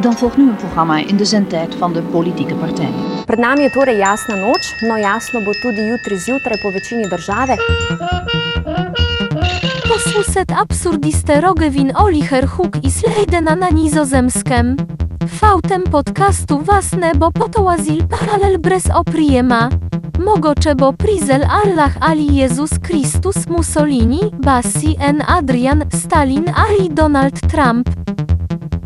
Dan volgt nu een programma in de zendtijd van de politieke partijen. Pred nami je torej jasna noč, no jasno bo tudi jutri zjutraj po večini države. Posłuset absurdiste Rogewin Olicher Huk i Slejdena na nizozemskem. Fautem podcastu wasne bo potołazil paralel brez oprijema. Mogo czebo prizel Allah Ali Jezus Chrystus Mussolini, Bassi N. Adrian, Stalin Ali Donald Trump.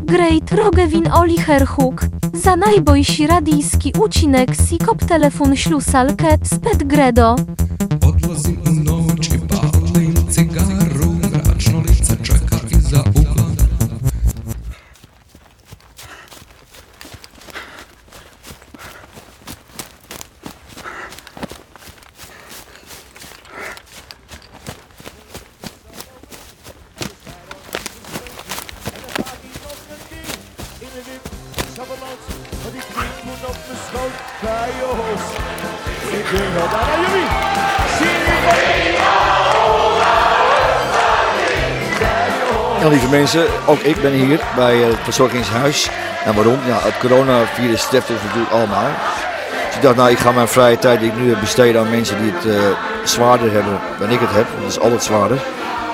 Great Rogewin Olicher Huk. Za najbojsi radijski ucinek Sikop telefon ślusalkę sped Gredo. Odlazim Maar die op de schoot bij Joost. Ik denk wel daar naar jullie. Lieve mensen, ook ik ben hier bij het verzorgingshuis. En waarom? Ja, het coronavirus treft ons natuurlijk allemaal. Dus ik dacht, nou, ik ga mijn vrije tijd die ik nu heb besteden aan mensen die het eh, zwaarder hebben dan ik het heb. Want het is altijd zwaarder.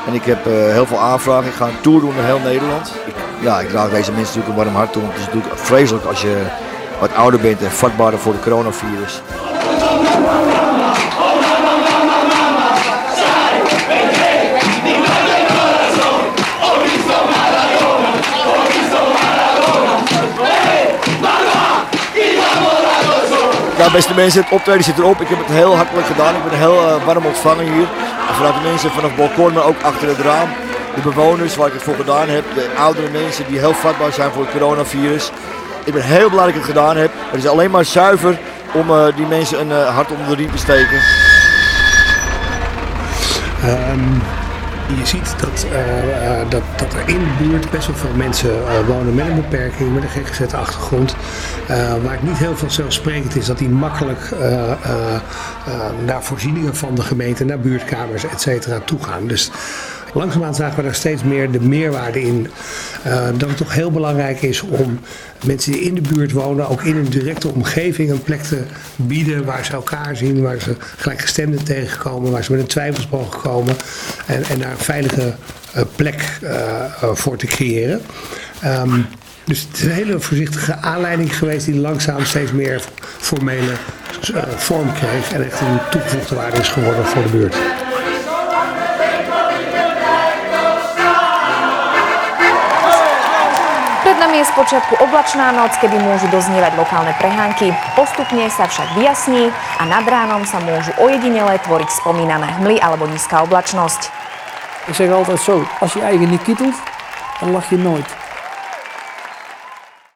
En ik heb eh, heel veel aanvragen. Ik ga een tour doen door heel Nederland. Ik, ja, ik draag deze mensen natuurlijk een warm hart toe. Het is natuurlijk vreselijk als je wat ouder bent en vatbaarder voor het coronavirus. Ja, beste mensen, het optreden zit erop. Ik heb het heel hartelijk gedaan. Ik ben heel eh, warm ontvangen hier. Vanuit de mensen vanaf het balkon, maar ook achter het raam. De bewoners waar ik het voor gedaan heb. De oudere mensen die heel vatbaar zijn voor het coronavirus. Ik ben heel blij dat ik het gedaan heb. Het is alleen maar zuiver om eh, die mensen een eh, hart onder de riem te steken. Ehm, je ziet dat, eh, eh, dat, dat er in de buurt best wel veel mensen eh, wonen met een beperking, met een gek gezette achtergrond. eh, waar het niet heel vanzelfsprekend is dat die makkelijk naar voorzieningen van de gemeente, naar buurtkamers, et cetera, toe gaan. Dus langzaamaan zagen we daar steeds meer de meerwaarde in. eh, dat het toch heel belangrijk is om mensen die in de buurt wonen, ook in een directe omgeving, een plek te bieden waar ze elkaar zien, waar ze gelijkgestemden tegenkomen, waar ze met een mogen komen en, en daar een veilige eh, plek eh, voor te creëren. Ehm, dus het is een hele voorzichtige aanleiding geweest die langzaam steeds meer formele vorm kreeg en echt een toegevoegde waarde is geworden voor de buurt. Nami je spočiatku oblačná noc, kedy môžu doznievať lokálne prehánky. Postupne sa však vyjasní a nad ránom sa môžu ojedinele tvoriť spomínané hmly alebo nízka oblačnosť. Ik zeg altijd zo, als je eigen niet kietelt, dan lach je nooit.